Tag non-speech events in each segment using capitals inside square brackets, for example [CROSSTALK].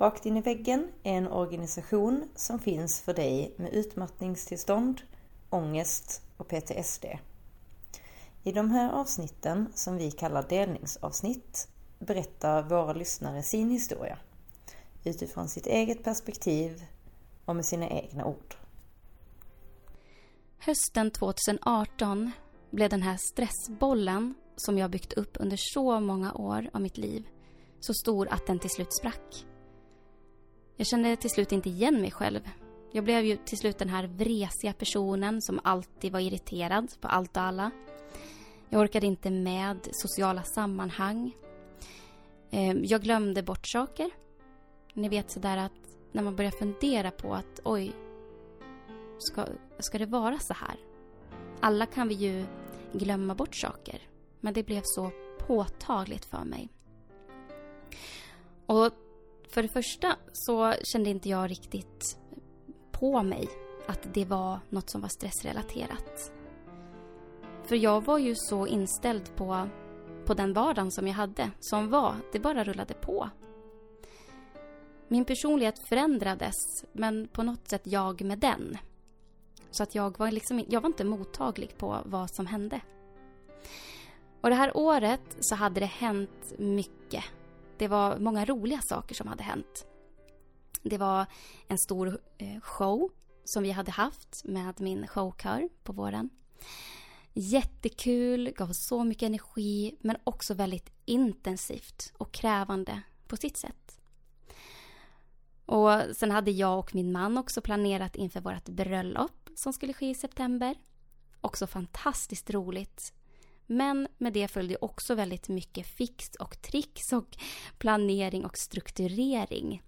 Rakt in i väggen är en organisation som finns för dig med utmattningstillstånd, ångest och PTSD. I de här avsnitten, som vi kallar delningsavsnitt, berättar våra lyssnare sin historia utifrån sitt eget perspektiv och med sina egna ord. Hösten 2018 blev den här stressbollen som jag byggt upp under så många år av mitt liv så stor att den till slut sprack. Jag kände till slut inte igen mig själv. Jag blev ju till slut den här vresiga personen som alltid var irriterad på allt och alla. Jag orkade inte med sociala sammanhang. Ehm, jag glömde bort saker. Ni vet sådär att när man börjar fundera på att oj, ska, ska det vara så här? Alla kan vi ju glömma bort saker. Men det blev så påtagligt för mig. Och för det första så kände inte jag riktigt på mig att det var något som var stressrelaterat. För jag var ju så inställd på, på den vardagen som jag hade, som var, det bara rullade på. Min personlighet förändrades, men på något sätt jag med den. Så att jag var, liksom, jag var inte mottaglig på vad som hände. Och det här året så hade det hänt mycket. Det var många roliga saker som hade hänt. Det var en stor eh, show som vi hade haft med min showkör på våren. Jättekul, gav så mycket energi men också väldigt intensivt och krävande på sitt sätt. Och sen hade jag och min man också planerat inför vårt bröllop som skulle ske i september. Också fantastiskt roligt. Men med det följde också väldigt mycket fix och tricks och planering och strukturering.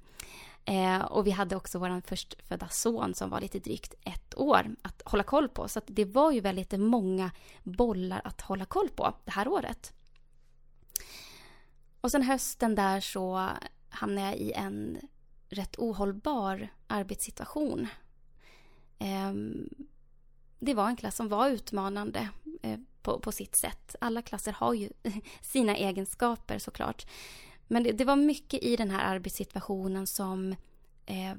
Eh, och vi hade också vår förstfödda son som var lite drygt ett år att hålla koll på. Så det var ju väldigt många bollar att hålla koll på det här året. Och sen hösten där så hamnade jag i en rätt ohållbar arbetssituation. Eh, det var en klass som var utmanande eh, på, på sitt sätt. Alla klasser har ju [LAUGHS] sina egenskaper såklart. Men det, det, var mycket i den här arbetssituationen som eh,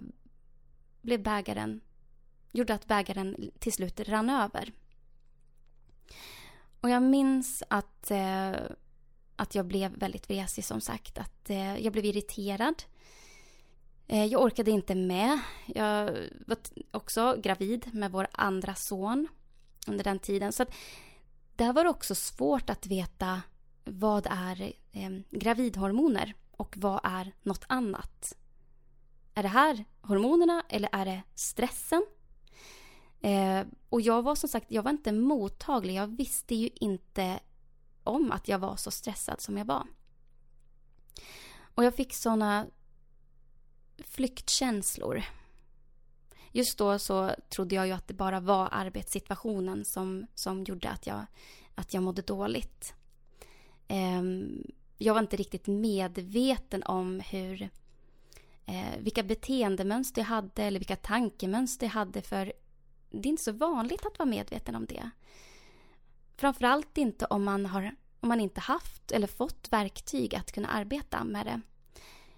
blev bägaren, gjorde att bägaren till slut rann över. Och jag minns att, eh, att jag blev väldigt vresig som sagt. Att eh, jag blev irriterad. Eh, jag orkade inte med. Jag var också gravid med vår andra son under den tiden. Så att där var det också svårt att veta vad är eh, gravidhormoner och vad är något annat. Är det här hormonerna eller är det stressen? Eh, och jag var som sagt, jag var inte mottaglig. Jag visste ju inte om att jag var så stressad som jag var. Och jag fick såna flyktkänslor. Just då så trodde jag ju att det bara var arbetssituationen som, som gjorde att jag, att jag mådde dåligt. Ehm, jag var inte riktigt medveten om hur, eh, vilka beteendemönster jag hade eller vilka tankemönster jag hade för det är inte så vanligt att vara medveten om det. Framförallt inte om man, har, om man inte haft eller fått verktyg att kunna arbeta med det.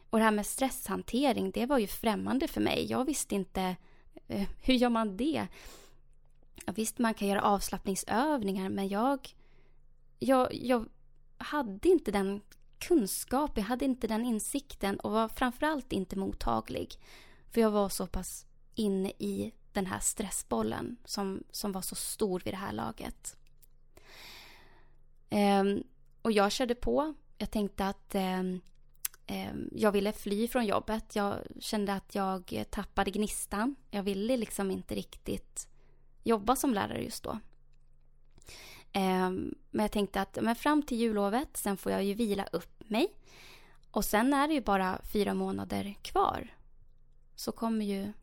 Och det här med stresshantering, det var ju främmande för mig. Jag visste inte Eh, [LAUGHS] hur gör man det? Ja, visst, man kan göra avslappningsövningar, men jag, jag, jag hade inte den kunskap, jag hade inte den insikten och var framförallt inte mottaglig. För jag var så pass inne i den här stressbollen som, som var så stor vid det här laget. Ehm, och jag körde på. Jag tänkte att um, Ehm, jag ville fly från jobbet. Jag kände att jag tappade gnistan. Jag ville liksom inte riktigt jobba som lärare just då. Ehm, men jag tänkte att men fram till jullovet, sen får jag ju vila upp mig. Och sen är det ju bara fyra månader kvar. Så kommer ju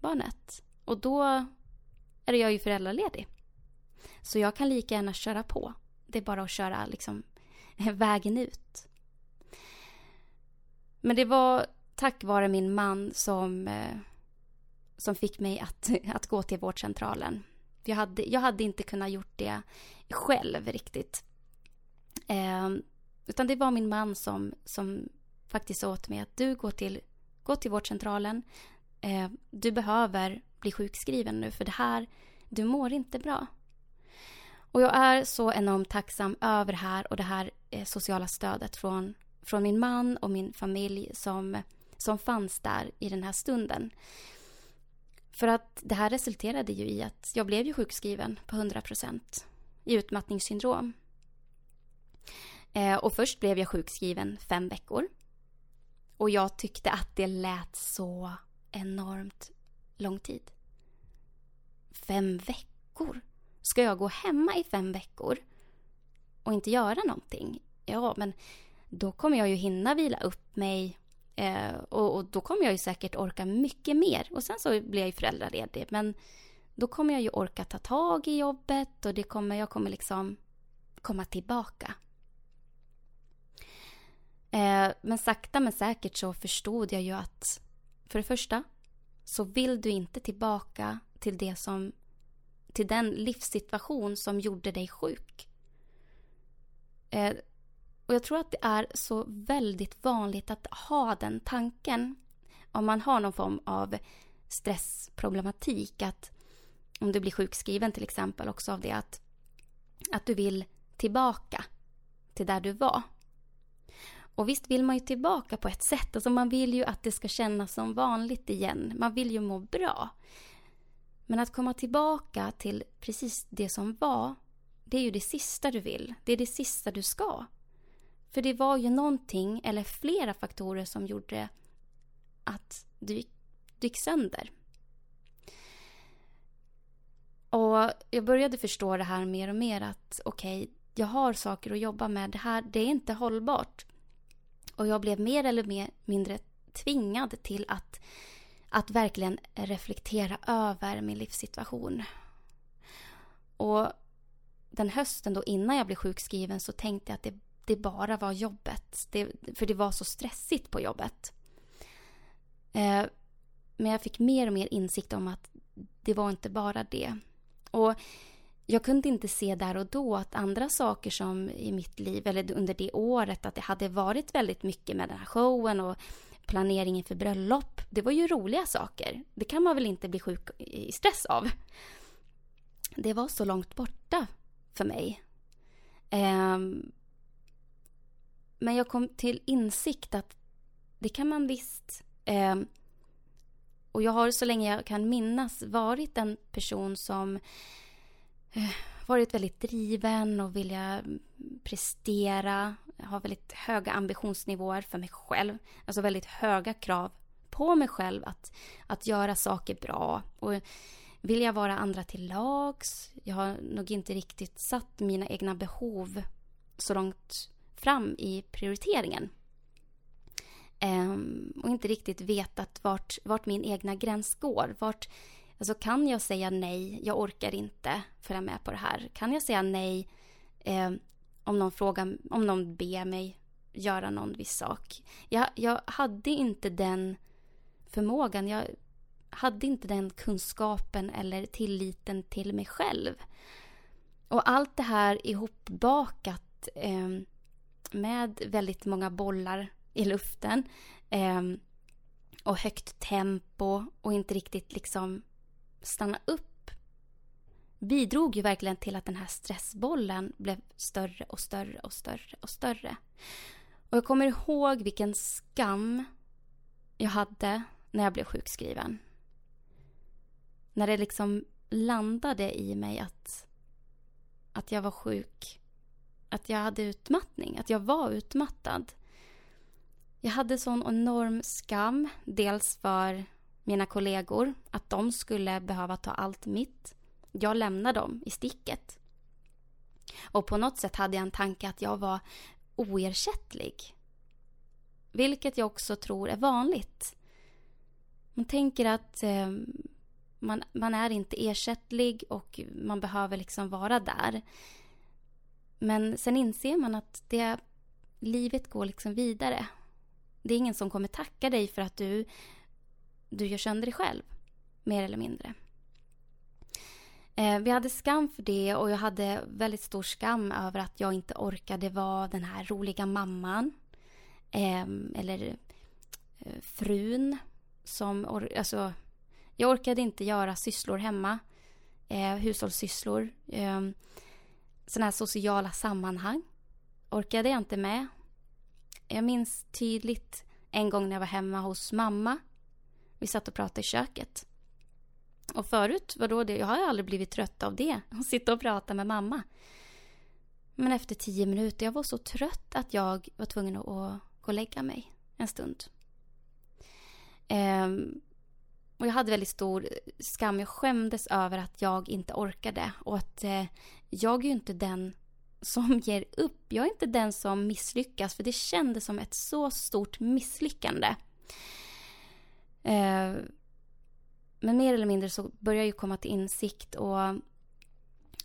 barnet. Och då är jag ju föräldraledig. Så jag kan lika gärna köra på. Det är bara att köra liksom [LAUGHS] vägen ut. Men det var tack vare min man som, eh, som fick mig att, [LAUGHS] att gå till vårdcentralen. Jag hade, jag hade inte kunnat gjort det själv riktigt. Eh, utan det var min man som, som faktiskt sa åt mig att du går till gå till vårdcentralen. Eh, du behöver bli sjukskriven nu för det här, du mår inte bra. Och jag är så enormt tacksam över det här och det här eh, sociala stödet från, från min man och min familj som, som fanns där i den här stunden. För att det här resulterade ju i att jag blev ju sjukskriven på 100 procent i utmattningssyndrom. Eh, och först blev jag sjukskriven fem veckor. Och jag tyckte att det lät så enormt lång tid. Fem veckor? Ska jag gå hemma i fem veckor och inte göra någonting? Ja, men då kommer jag ju hinna vila upp mig eh, och, och, då kommer jag ju säkert orka mycket mer. Och sen så blir jag ju föräldraledig, men då kommer jag ju orka ta tag i jobbet och det kommer, jag kommer liksom komma tillbaka. Eh, men sakta men säkert så förstod jag ju att för det första så vill du inte tillbaka till det som till den livssituation som gjorde dig sjuk. Eh, och jag tror att det är så väldigt vanligt att ha den tanken om man har någon form av stressproblematik att om du blir sjukskriven till exempel också av det att, att du vill tillbaka till där du var. Och visst vill man ju tillbaka på ett sätt. Alltså man vill ju att det ska kännas som vanligt igen. Man vill ju må bra. Men att komma tillbaka till precis det som var, det är ju det sista du vill. Det är det sista du ska. För det var ju någonting, eller flera faktorer som gjorde att du gick, du gick sönder. Och jag började förstå det här mer och mer att okej, okay, jag har saker att jobba med. Det här, det är inte hållbart. Och jag blev mer eller mer, mindre tvingad till att, att verkligen reflektera över min livssituation. Och den hösten då innan jag blev sjukskriven så tänkte jag att det, det bara var jobbet. Det, för det var så stressigt på jobbet. Eh, men jag fick mer och mer insikt om att det var inte bara det. Och jag kunde inte se där och då att andra saker som i mitt liv, eller under det året, att det hade varit väldigt mycket med den här showen och planeringen för bröllop. Det var ju roliga saker. Det kan man väl inte bli sjuk i stress av. Det var så långt borta för mig. Um, men jag kom till insikt att det kan man visst. Eh, och jag har så länge jag kan minnas varit en person som Eh, varit väldigt driven och vilja prestera. Jag har väldigt höga ambitionsnivåer för mig själv. Alltså väldigt höga krav på mig själv att, att göra saker bra. Och vill jag vara andra till lags. Jag har nog inte riktigt satt mina egna behov så långt fram i prioriteringen. Ehm, och inte riktigt vetat vart, vart min egna gräns går. Vart Alltså kan jag säga nej, jag orkar inte följa med på det här. Kan jag säga nej eh, om någon frågar, om någon ber mig göra någon viss sak. Jag, jag hade inte den förmågan, jag hade inte den kunskapen eller tilliten till mig själv. Och allt det här ihopbakat eh, med väldigt många bollar i luften eh, och högt tempo och inte riktigt liksom stanna upp bidrog ju verkligen till att den här stressbollen blev större och större och större och större. Och jag kommer ihåg vilken skam jag hade när jag blev sjukskriven. När det liksom landade i mig att, att jag var sjuk. Att jag hade utmattning, att jag var utmattad. Jag hade sån enorm skam, dels för mina kollegor att de skulle behöva ta allt mitt. Jag lämnade dem i sticket. Och på något sätt hade jag en tanke att jag var oersättlig. Vilket jag också tror är vanligt. Man tänker att eh, man, man är inte ersättlig och man behöver liksom vara där. Men sen inser man att det, livet går liksom vidare. Det är ingen som kommer tacka dig för att du du gör sönder dig själv, mer eller mindre. Eh, vi hade skam för det och jag hade väldigt stor skam över att jag inte orkade vara den här roliga mamman. Eh, eller eh, frun som, alltså, jag orkade inte göra sysslor hemma, hushållssysslor, eh, sådana här sociala sammanhang orkade jag inte med. Jag minns tydligt en gång när jag var hemma hos mamma. Vi satt och pratade i köket. Och förut, vadå det? Jag har aldrig blivit trött av det. [LAUGHS] Att sitta och prata med mamma. Men efter tio minuter, jag var så trött att jag var tvungen att gå och lägga mig en stund. Ehm, och jag hade väldigt stor skam. Jag skämdes över att jag inte orkade. Och att eh, jag är ju inte den som [LAUGHS] ger upp. Jag är inte den som misslyckas. För det kändes som ett så stort misslyckande. Eh, men mer eller mindre så började jag komma till insikt. Och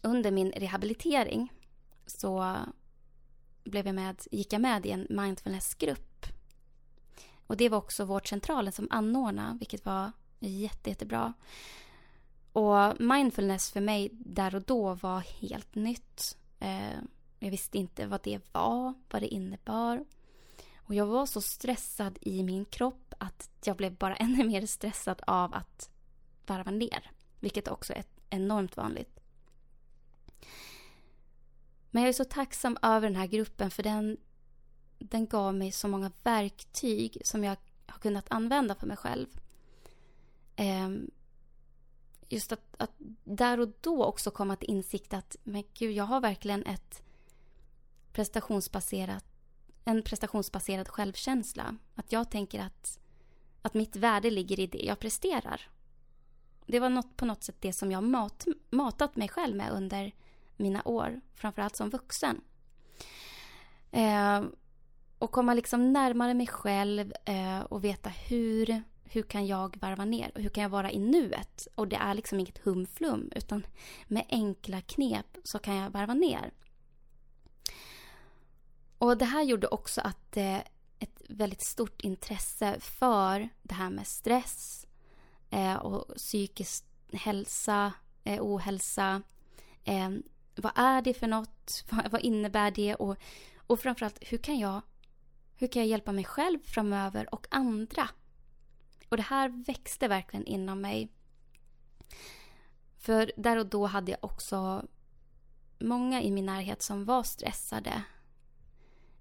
under min rehabilitering så blev jag med, gick jag med i en mindfulnessgrupp. Och det var också vårdcentralen som anordnade, vilket var jätte, jättebra. Och mindfulness för mig där och då var helt nytt. Eh, jag visste inte vad det var, vad det innebar. Och jag var så stressad i min kropp att jag blev bara [LAUGHS] ännu mer stressad av att varva ner. Vilket också är enormt vanligt. Men jag är så tacksam över den här gruppen för den, den gav mig så många verktyg som jag har kunnat använda för mig själv. Ehm, just att, att där och då också komma till insikt att men gud, jag har verkligen ett prestationsbaserat, en prestationsbaserad självkänsla. Att jag tänker att, att mitt värde ligger i det jag presterar. Det var något, på något sätt det som jag mat, matat mig själv med under mina år, framförallt som vuxen. Eh, och komma liksom närmare mig själv eh, och veta hur, hur kan jag varva ner och hur kan jag vara i nuet? Och det är liksom inget humflum utan med enkla knep så kan jag varva ner. Och det här gjorde också att eh, ett väldigt stort intresse för det här med stress eh, och psykisk hälsa, eh, ohälsa. Eh, vad är det för något? [LAUGHS] Vad, vad innebär det? Och, och framförallt, hur kan jag hur kan jag hjälpa mig själv framöver och andra? Och det här växte verkligen inom mig. För där och då hade jag också många i min närhet som var stressade.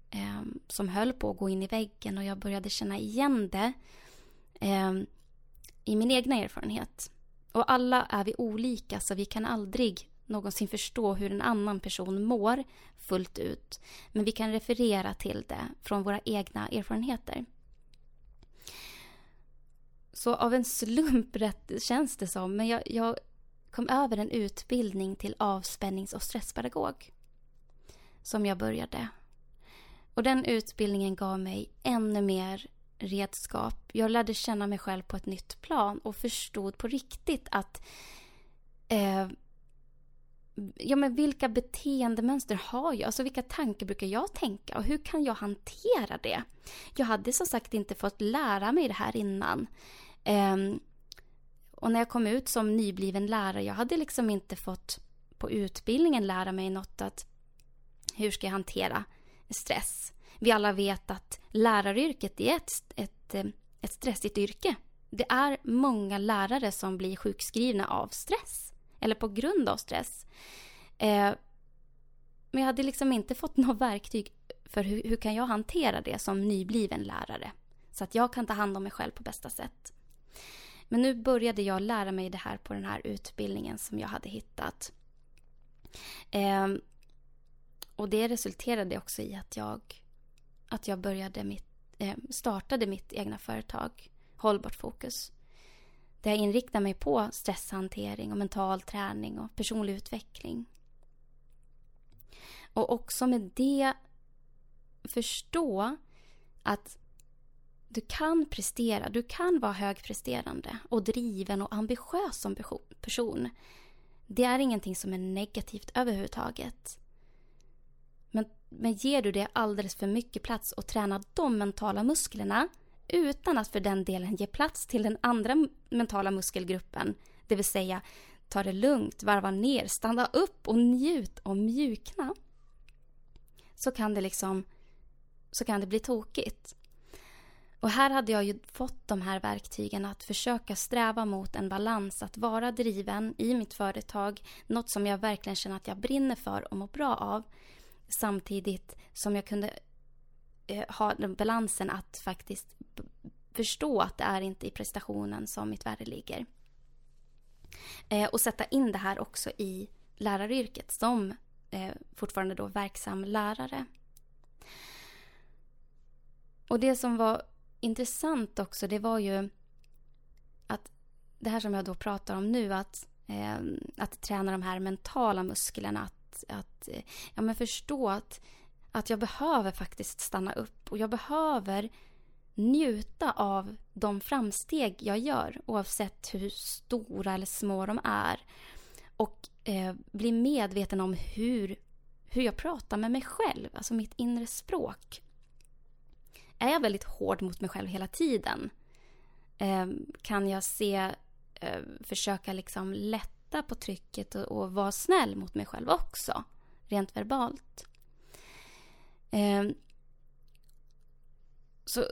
Eh, som höll på att gå in i väggen och jag började känna igen det eh, i min egna erfarenhet. Och alla är vi olika så vi kan aldrig någonsin förstå hur en annan person mår fullt ut. Men vi kan referera till det från våra egna erfarenheter. Så av en slump rätt känns det som, men jag, jag kom över en utbildning till avspännings och stresspedagog. Som jag började. Och den utbildningen gav mig ännu mer redskap. Jag lärde känna mig själv på ett nytt plan och förstod på riktigt att eh, ja, men vilka beteendemönster har jag? Alltså vilka tankar brukar jag tänka och hur kan jag hantera det? Jag hade som sagt inte fått lära mig det här innan. Ehm, och när jag kom ut som nybliven lärare, jag hade liksom inte fått på utbildningen lära mig något att hur ska jag hantera stress? Vi alla vet att läraryrket är ett, ett, eh, ett stressigt yrke. Det är många lärare som blir sjukskrivna av stress eller på grund av stress. Eh, men jag hade liksom inte fått [LAUGHS] något verktyg för hur, hur kan jag hantera det som nybliven lärare? Så att jag kan ta hand om mig själv på bästa sätt. Men nu började jag lära mig det här på den här utbildningen som jag hade hittat. Eh, och det resulterade också i att jag, att jag började mitt, eh, startade mitt egna företag, Hållbart Fokus. Där jag inriktar mig på stresshantering och mental träning och personlig utveckling. Och också med det förstå att du kan prestera, du kan vara högpresterande och driven och ambitiös som person. Det är ingenting som är negativt överhuvudtaget. Men, men ger du det alldeles för mycket plats och tränar de mentala musklerna utan att för den delen ge plats till den andra mentala muskelgruppen, det vill säga ta det lugnt, varva ner, stanna upp och njut och mjukna, så kan det liksom så kan det bli tokigt. Och här hade jag ju fått de här verktygen att försöka sträva mot en balans, att vara driven i mitt företag, något som jag verkligen känner att jag brinner för och mår bra av, samtidigt som jag kunde eh, ha den balansen att faktiskt förstå att det är inte i prestationen som mitt värde ligger. Eh, och sätta in det här också i läraryrket som eh, fortfarande då verksam lärare. Och det som var intressant också, det var ju att det här som jag då pratar om nu, att, eh, att träna de här mentala musklerna, att, att eh, ja, men förstå att, att jag behöver faktiskt stanna upp och jag behöver njuta av de framsteg jag gör oavsett hur stora eller små de är. Och eh, bli medveten om hur, hur jag pratar med mig själv, alltså mitt inre språk. Är jag väldigt hård mot mig själv hela tiden? Eh, kan jag se, eh, försöka liksom lätta på trycket och, och, vara snäll mot mig själv också, rent verbalt? Eh, så,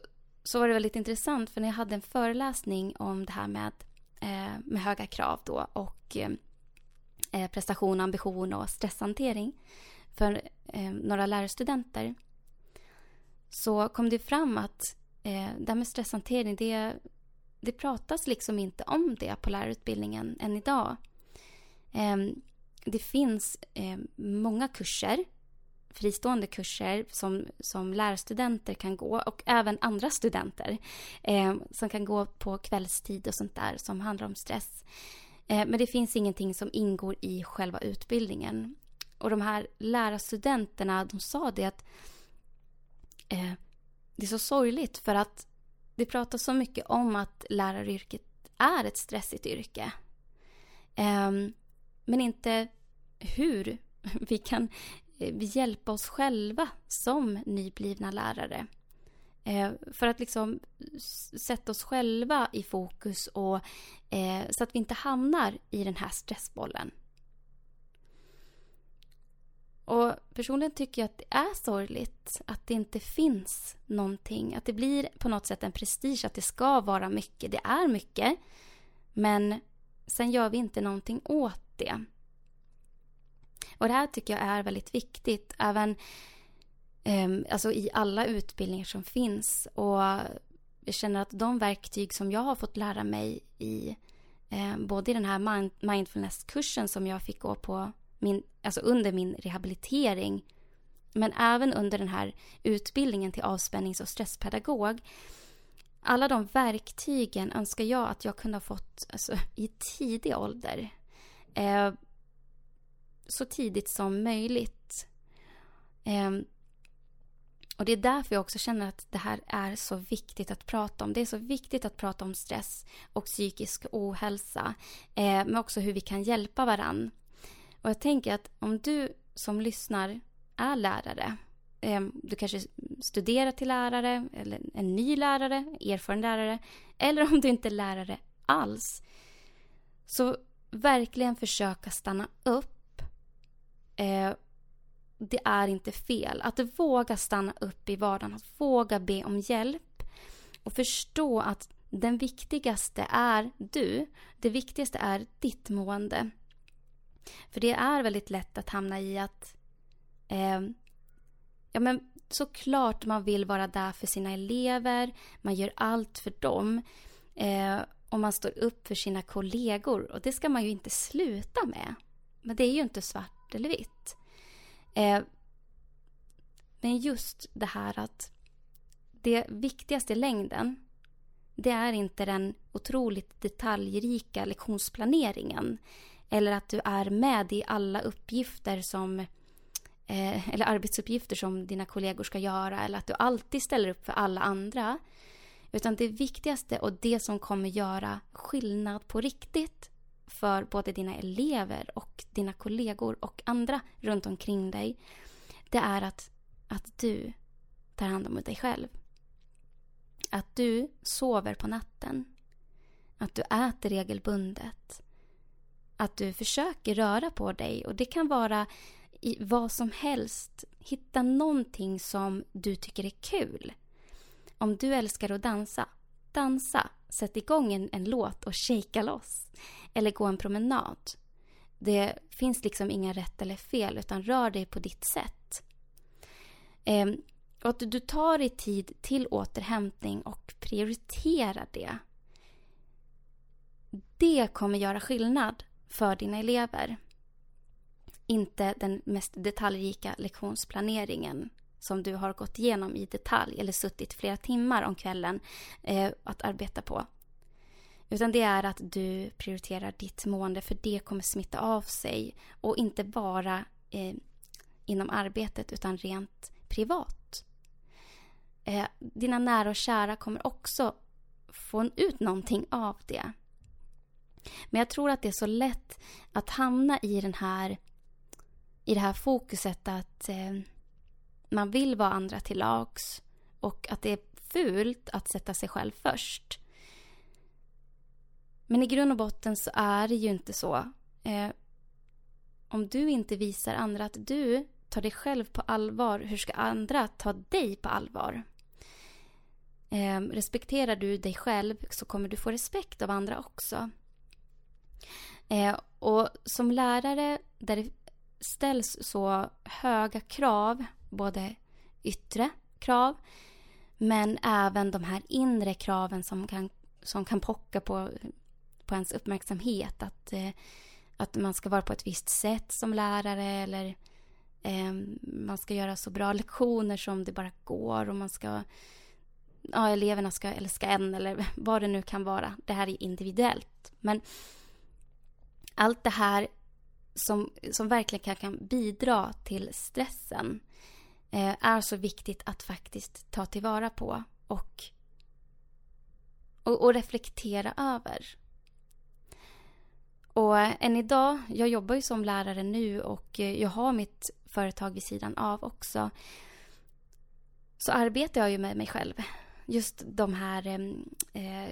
så var det väldigt intressant för när jag hade en föreläsning om det här med, eh, med höga krav då och eh, prestation, ambition och stresshantering för eh, några lärarstudenter så kom det fram att eh, det här med stresshantering, det, det pratas liksom inte om det på lärarutbildningen än idag. Eh, det finns eh, många kurser fristående kurser som, som lärarstudenter kan gå och även andra studenter eh, som kan gå på kvällstid och sånt där som handlar om stress. Eh, men det finns ingenting som ingår i själva utbildningen. Och de här lärarstudenterna, de sa det att eh, det är så sorgligt för att det pratas så mycket om att läraryrket är ett stressigt yrke. Eh, men inte hur vi kan eh, hjälpa oss själva som nyblivna lärare. Eh, för att liksom sätta oss själva i fokus och eh, så att vi inte hamnar i den här stressbollen. Och personligen tycker jag att det är sorgligt att det inte finns någonting. Att det blir på något sätt en prestige att det ska vara mycket. Det är mycket. Men sen gör vi inte någonting åt det. Och det här tycker jag är väldigt viktigt. Även eh, alltså i alla utbildningar som finns. Och jag känner att de verktyg som jag har fått lära mig i eh, både i den här mindfulnesskursen som jag fick gå på min, alltså under min rehabilitering men även under den här utbildningen till avspännings och stresspedagog. Alla de verktygen önskar jag att jag kunde ha fått alltså, i tidig ålder. Eh, så tidigt som möjligt. Eh, och det är därför jag också känner att det här är så viktigt att prata om. Det är så viktigt att prata om stress och psykisk ohälsa. Eh, men också hur vi kan hjälpa varann. Och jag tänker att om du som lyssnar är lärare. Eh, du kanske studerar till lärare eller en ny lärare, erfaren lärare. Eller om du inte är lärare alls. Så verkligen försöka stanna upp eh, det är inte fel. Att våga stanna upp i vardagen, att våga be om hjälp och förstå att den viktigaste är du. Det viktigaste är ditt mående. För det är väldigt lätt att hamna i att eh, ja, men såklart man vill vara där för sina elever, man gör allt för dem eh, och man står upp för sina kollegor och det ska man ju inte sluta med. Men det är ju inte svart eller vitt. Eh, men just det här att det viktigaste i längden det är inte den otroligt detaljrika lektionsplaneringen eller att du är med i alla uppgifter som eh, eller arbetsuppgifter som dina kollegor ska göra eller att du alltid ställer upp för alla andra. Utan det viktigaste och det som kommer göra skillnad på riktigt för både dina elever och dina kollegor och andra runt omkring dig. Det är att, att du tar hand om dig själv. Att du sover på natten. Att du äter regelbundet. Att du försöker röra på dig och det kan vara i vad som helst. Hitta någonting som du tycker är kul. om du älskar att dansa, dansa. Sätt igång en, en låt och shakea loss. Eller gå en promenad. Det finns liksom inga rätt eller fel, utan rör dig på ditt sätt. Eh, och att du tar dig tid till återhämtning och prioriterar det. Det kommer göra skillnad för dina elever. Inte den mest detaljrika lektionsplaneringen som du har gått igenom i detalj eller suttit flera timmar om kvällen eh, att arbeta på. Utan det är att du prioriterar ditt mående för det kommer smitta av sig och inte bara eh, inom arbetet utan rent privat. Eh, dina nära och kära kommer också få ut någonting av det. Men jag tror att det är så lätt att hamna i den här i det här fokuset att eh, man vill vara andra till lags och att det är fult att sätta sig själv först. Men i grund och botten så är det ju inte så. Eh, om du inte visar andra att du tar dig själv på allvar, hur ska andra ta dig på allvar? Eh, respekterar du dig själv så kommer du få respekt av andra också. Eh, och som lärare där det ställs så höga krav, både yttre krav men även de här inre kraven som kan, som kan pocka på, på ens uppmärksamhet. Att, eh, att man ska vara på ett visst sätt som lärare eller eh, man ska göra så bra lektioner som det bara går och man ska ja, eleverna ska älska en eller [LAUGHS] vad det nu kan vara. Det här är individuellt. Men allt det här som, som verkligen kan, kan bidra till stressen eh, är så viktigt att faktiskt ta tillvara på och, och, och reflektera över. Och än idag, jag jobbar ju som lärare nu och eh, jag har mitt företag vid sidan av också. Så arbetar jag ju med mig själv. Just de här eh,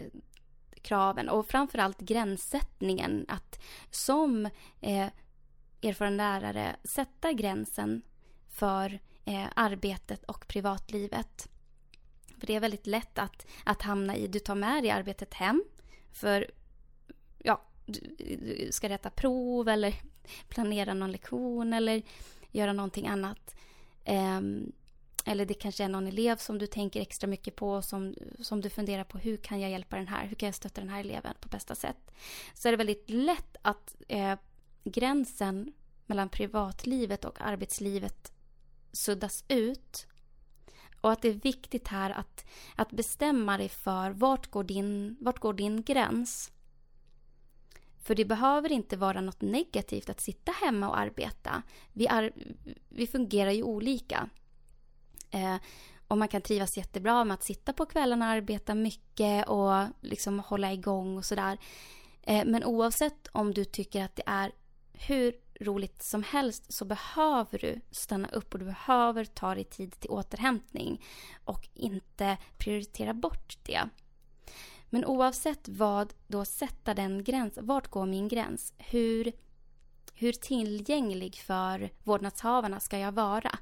kraven och framförallt gränssättningen. Att som eh, erfaren lärare sätta gränsen för eh, arbetet och privatlivet. För det är väldigt lätt att, att hamna i, du tar med dig arbetet hem för ja, du, du ska rätta prov eller [LAUGHS] planera någon lektion eller göra någonting annat. Eh, eller det kanske är någon elev som du tänker extra mycket på som, som du funderar på hur kan jag hjälpa den här? Hur kan jag stötta den här eleven på bästa sätt? Så är det väldigt lätt att eh, gränsen mellan privatlivet och arbetslivet suddas ut. Och att det är viktigt här att, att bestämma dig för vart går, din, vart går din gräns? För det behöver inte vara något negativt att sitta hemma och arbeta. Vi, ar, vi fungerar ju olika. Eh, och man kan trivas jättebra med att sitta på kvällarna och arbeta mycket och liksom hålla igång och sådär. Eh, men oavsett om du tycker att det är hur roligt som helst så behöver du stanna upp och du behöver ta dig tid till återhämtning och inte prioritera bort det. Men oavsett vad, då sätta den gränsen. Vart går min gräns? Hur, hur tillgänglig för vårdnadshavarna ska jag vara?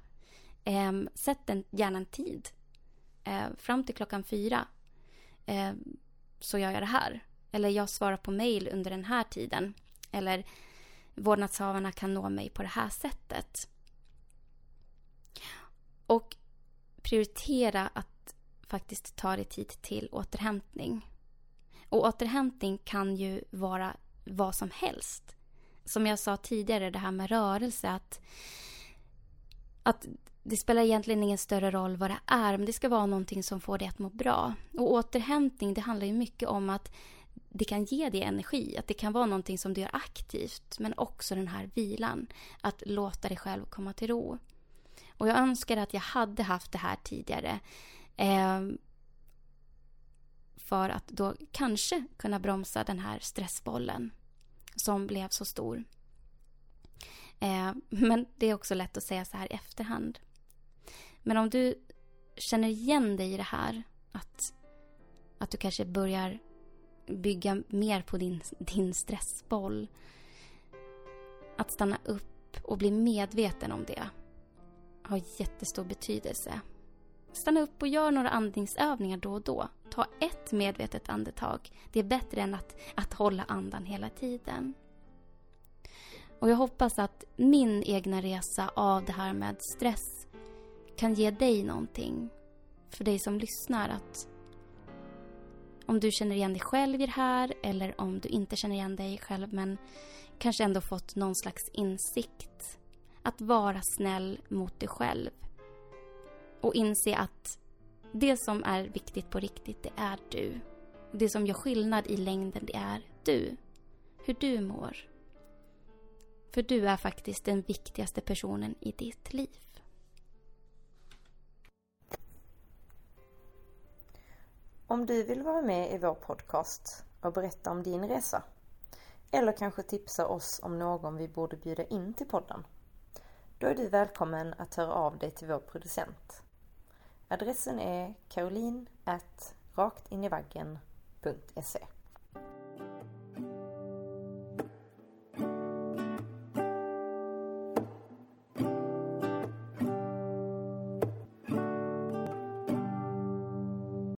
Eh, sätt en, gärna en tid. Eh, fram till klockan fyra eh, så gör jag det här. Eller jag svarar på mail under den här tiden. Eller vårdnadshavarna kan nå mig på det här sättet. Och prioritera att faktiskt ta dig tid till återhämtning. Och återhämtning kan ju vara vad som helst. Som jag sa tidigare, det här med rörelse. Att, att det spelar egentligen ingen större roll vad det är, men det ska vara någonting som får dig att må bra. Och återhämtning, det handlar ju mycket om att det kan ge dig energi, att det kan vara någonting som du gör aktivt, men också den här vilan, att låta dig själv komma till ro. Och jag önskar att jag hade haft det här tidigare. Eh, för att då kanske kunna bromsa den här stressbollen som blev så stor. Eh, men det är också lätt att säga så här i efterhand. Men om du känner igen dig i det här, att, att du kanske börjar bygga mer på din, din stressboll. Att stanna upp och bli medveten om det har jättestor betydelse. stanna upp och gör några andningsövningar då och då. Ta ett medvetet andetag. Det är bättre än att, att hålla andan hela tiden. Och jag hoppas att min egna resa av det här med stress kan ge dig någonting. För dig som lyssnar att om du känner igen dig själv i det här eller om du inte känner igen dig själv men kanske ändå fått någon slags insikt. Att vara snäll mot dig själv. Och inse att det som är viktigt på riktigt, det är du. Det som gör skillnad i längden, det är du. Hur du mår. För du är faktiskt den viktigaste personen i ditt liv. Om du vill vara med i vår podcast och berätta om din resa eller kanske tipsa oss om någon vi borde bjuda in till podden. Då är du välkommen att höra av dig till vår producent. Adressen är caroline raktinivaggen.se